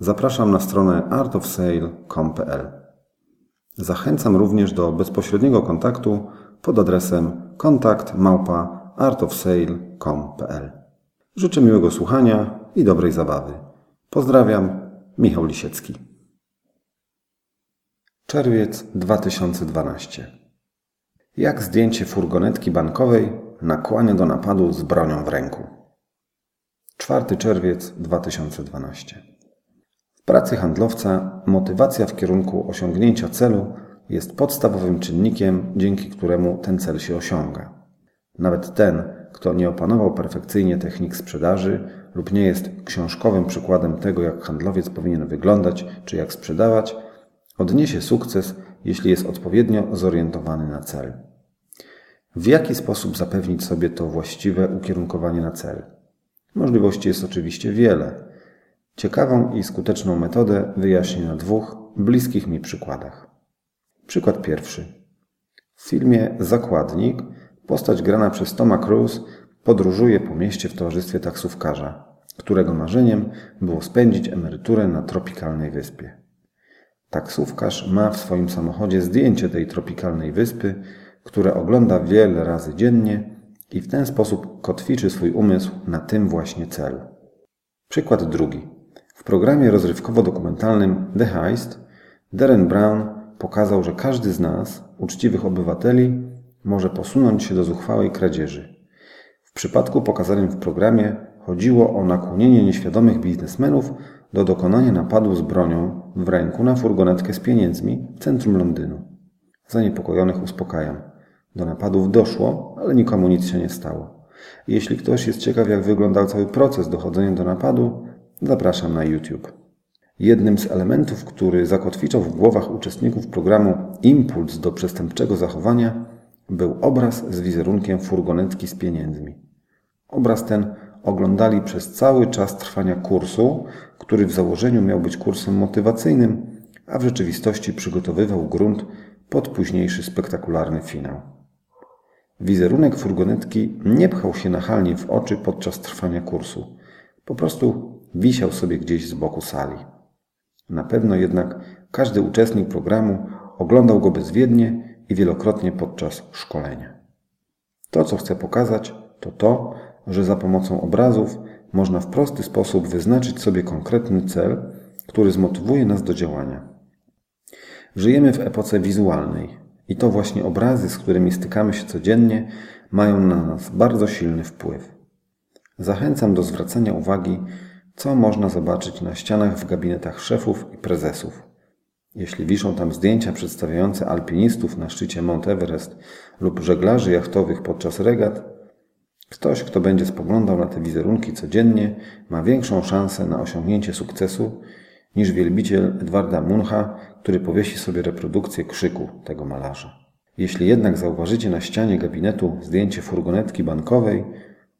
zapraszam na stronę artofsale.com.pl. Zachęcam również do bezpośredniego kontaktu pod adresem kontakt małpa artofsale.com.pl. Życzę miłego słuchania i dobrej zabawy. Pozdrawiam, Michał Lisiecki. Czerwiec 2012. Jak zdjęcie furgonetki bankowej nakłania do napadu z bronią w ręku. 4 czerwiec 2012. W pracy handlowca motywacja w kierunku osiągnięcia celu jest podstawowym czynnikiem, dzięki któremu ten cel się osiąga. Nawet ten, kto nie opanował perfekcyjnie technik sprzedaży lub nie jest książkowym przykładem tego, jak handlowiec powinien wyglądać czy jak sprzedawać, odniesie sukces, jeśli jest odpowiednio zorientowany na cel. W jaki sposób zapewnić sobie to właściwe ukierunkowanie na cel? Możliwości jest oczywiście wiele. Ciekawą i skuteczną metodę wyjaśnię na dwóch bliskich mi przykładach. Przykład pierwszy. W filmie Zakładnik postać grana przez Toma Cruise podróżuje po mieście w towarzystwie taksówkarza, którego marzeniem było spędzić emeryturę na tropikalnej wyspie. Taksówkarz ma w swoim samochodzie zdjęcie tej tropikalnej wyspy, które ogląda wiele razy dziennie i w ten sposób kotwiczy swój umysł na tym właśnie celu. Przykład drugi. W programie rozrywkowo-dokumentalnym The Heist Darren Brown pokazał, że każdy z nas, uczciwych obywateli, może posunąć się do zuchwałej kradzieży. W przypadku pokazanym w programie chodziło o nakłonienie nieświadomych biznesmenów do dokonania napadu z bronią w ręku na furgonetkę z pieniędzmi w centrum Londynu. Zaniepokojonych uspokajam. Do napadów doszło, ale nikomu nic się nie stało. Jeśli ktoś jest ciekaw, jak wyglądał cały proces dochodzenia do napadu, zapraszam na YouTube. Jednym z elementów, który zakotwiczał w głowach uczestników programu impuls do przestępczego zachowania, był obraz z wizerunkiem furgonetki z pieniędzmi. Obraz ten oglądali przez cały czas trwania kursu, który w założeniu miał być kursem motywacyjnym, a w rzeczywistości przygotowywał grunt pod późniejszy spektakularny finał. Wizerunek furgonetki nie pchał się nachalnie w oczy podczas trwania kursu. Po prostu wisiał sobie gdzieś z boku sali. Na pewno jednak każdy uczestnik programu oglądał go bezwiednie i wielokrotnie podczas szkolenia. To, co chcę pokazać, to to, że za pomocą obrazów można w prosty sposób wyznaczyć sobie konkretny cel, który zmotywuje nas do działania. Żyjemy w epoce wizualnej i to właśnie obrazy, z którymi stykamy się codziennie, mają na nas bardzo silny wpływ. Zachęcam do zwracania uwagi, co można zobaczyć na ścianach w gabinetach szefów i prezesów. Jeśli wiszą tam zdjęcia przedstawiające alpinistów na szczycie Mount Everest lub żeglarzy jachtowych podczas regat, Ktoś, kto będzie spoglądał na te wizerunki codziennie, ma większą szansę na osiągnięcie sukcesu niż wielbiciel Edwarda Muncha, który powiesi sobie reprodukcję krzyku tego malarza. Jeśli jednak zauważycie na ścianie gabinetu zdjęcie furgonetki bankowej,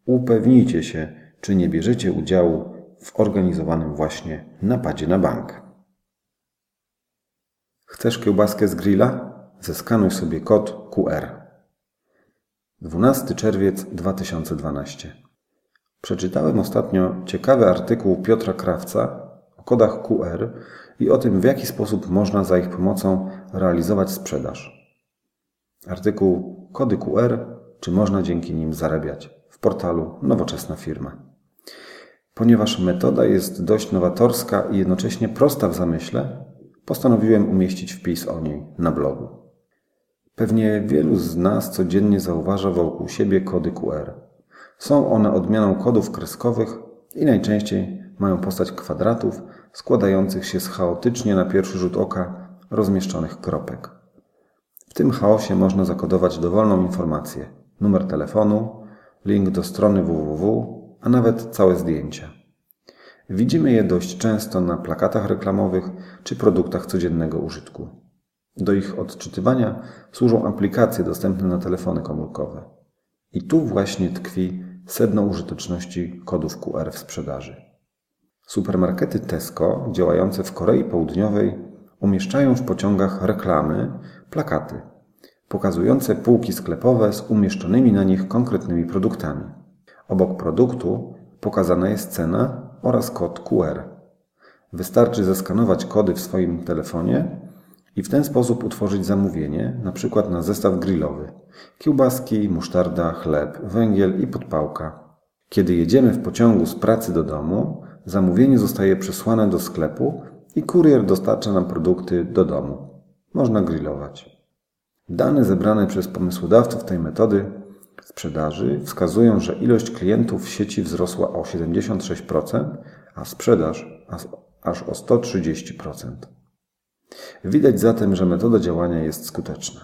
upewnijcie się, czy nie bierzecie udziału w organizowanym właśnie napadzie na bank. Chcesz kiełbaskę z grilla? Zeskanuj sobie kod QR. 12 czerwiec 2012. Przeczytałem ostatnio ciekawy artykuł Piotra Krawca o kodach QR i o tym, w jaki sposób można za ich pomocą realizować sprzedaż. Artykuł Kody QR, czy można dzięki nim zarabiać w portalu Nowoczesna Firma. Ponieważ metoda jest dość nowatorska i jednocześnie prosta w zamyśle, postanowiłem umieścić wpis o niej na blogu. Pewnie wielu z nas codziennie zauważa wokół siebie kody QR. Są one odmianą kodów kreskowych i najczęściej mają postać kwadratów składających się z chaotycznie na pierwszy rzut oka rozmieszczonych kropek. W tym chaosie można zakodować dowolną informację, numer telefonu, link do strony www, a nawet całe zdjęcia. Widzimy je dość często na plakatach reklamowych czy produktach codziennego użytku. Do ich odczytywania służą aplikacje dostępne na telefony komórkowe. I tu właśnie tkwi sedno użyteczności kodów QR w sprzedaży. Supermarkety Tesco, działające w Korei Południowej, umieszczają w pociągach reklamy, plakaty, pokazujące półki sklepowe z umieszczonymi na nich konkretnymi produktami. Obok produktu pokazana jest cena oraz kod QR. Wystarczy zeskanować kody w swoim telefonie i w ten sposób utworzyć zamówienie, np. na zestaw grillowy. Kiełbaski, musztarda, chleb, węgiel i podpałka. Kiedy jedziemy w pociągu z pracy do domu, zamówienie zostaje przesłane do sklepu i kurier dostarcza nam produkty do domu. Można grillować. Dane zebrane przez pomysłodawców tej metody sprzedaży wskazują, że ilość klientów w sieci wzrosła o 76%, a sprzedaż aż o 130%. Widać zatem, że metoda działania jest skuteczna.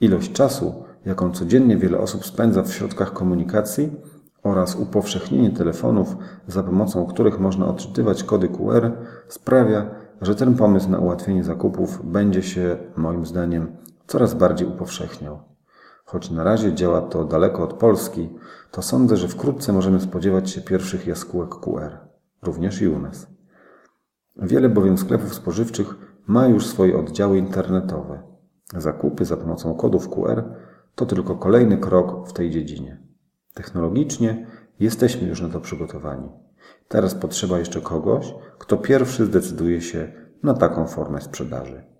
Ilość czasu, jaką codziennie wiele osób spędza w środkach komunikacji oraz upowszechnienie telefonów, za pomocą których można odczytywać kody QR, sprawia, że ten pomysł na ułatwienie zakupów będzie się, moim zdaniem, coraz bardziej upowszechniał. Choć na razie działa to daleko od Polski, to sądzę, że wkrótce możemy spodziewać się pierwszych jaskółek QR, również i u nas. Wiele bowiem sklepów spożywczych ma już swoje oddziały internetowe. Zakupy za pomocą kodów QR to tylko kolejny krok w tej dziedzinie. Technologicznie jesteśmy już na to przygotowani. Teraz potrzeba jeszcze kogoś, kto pierwszy zdecyduje się na taką formę sprzedaży.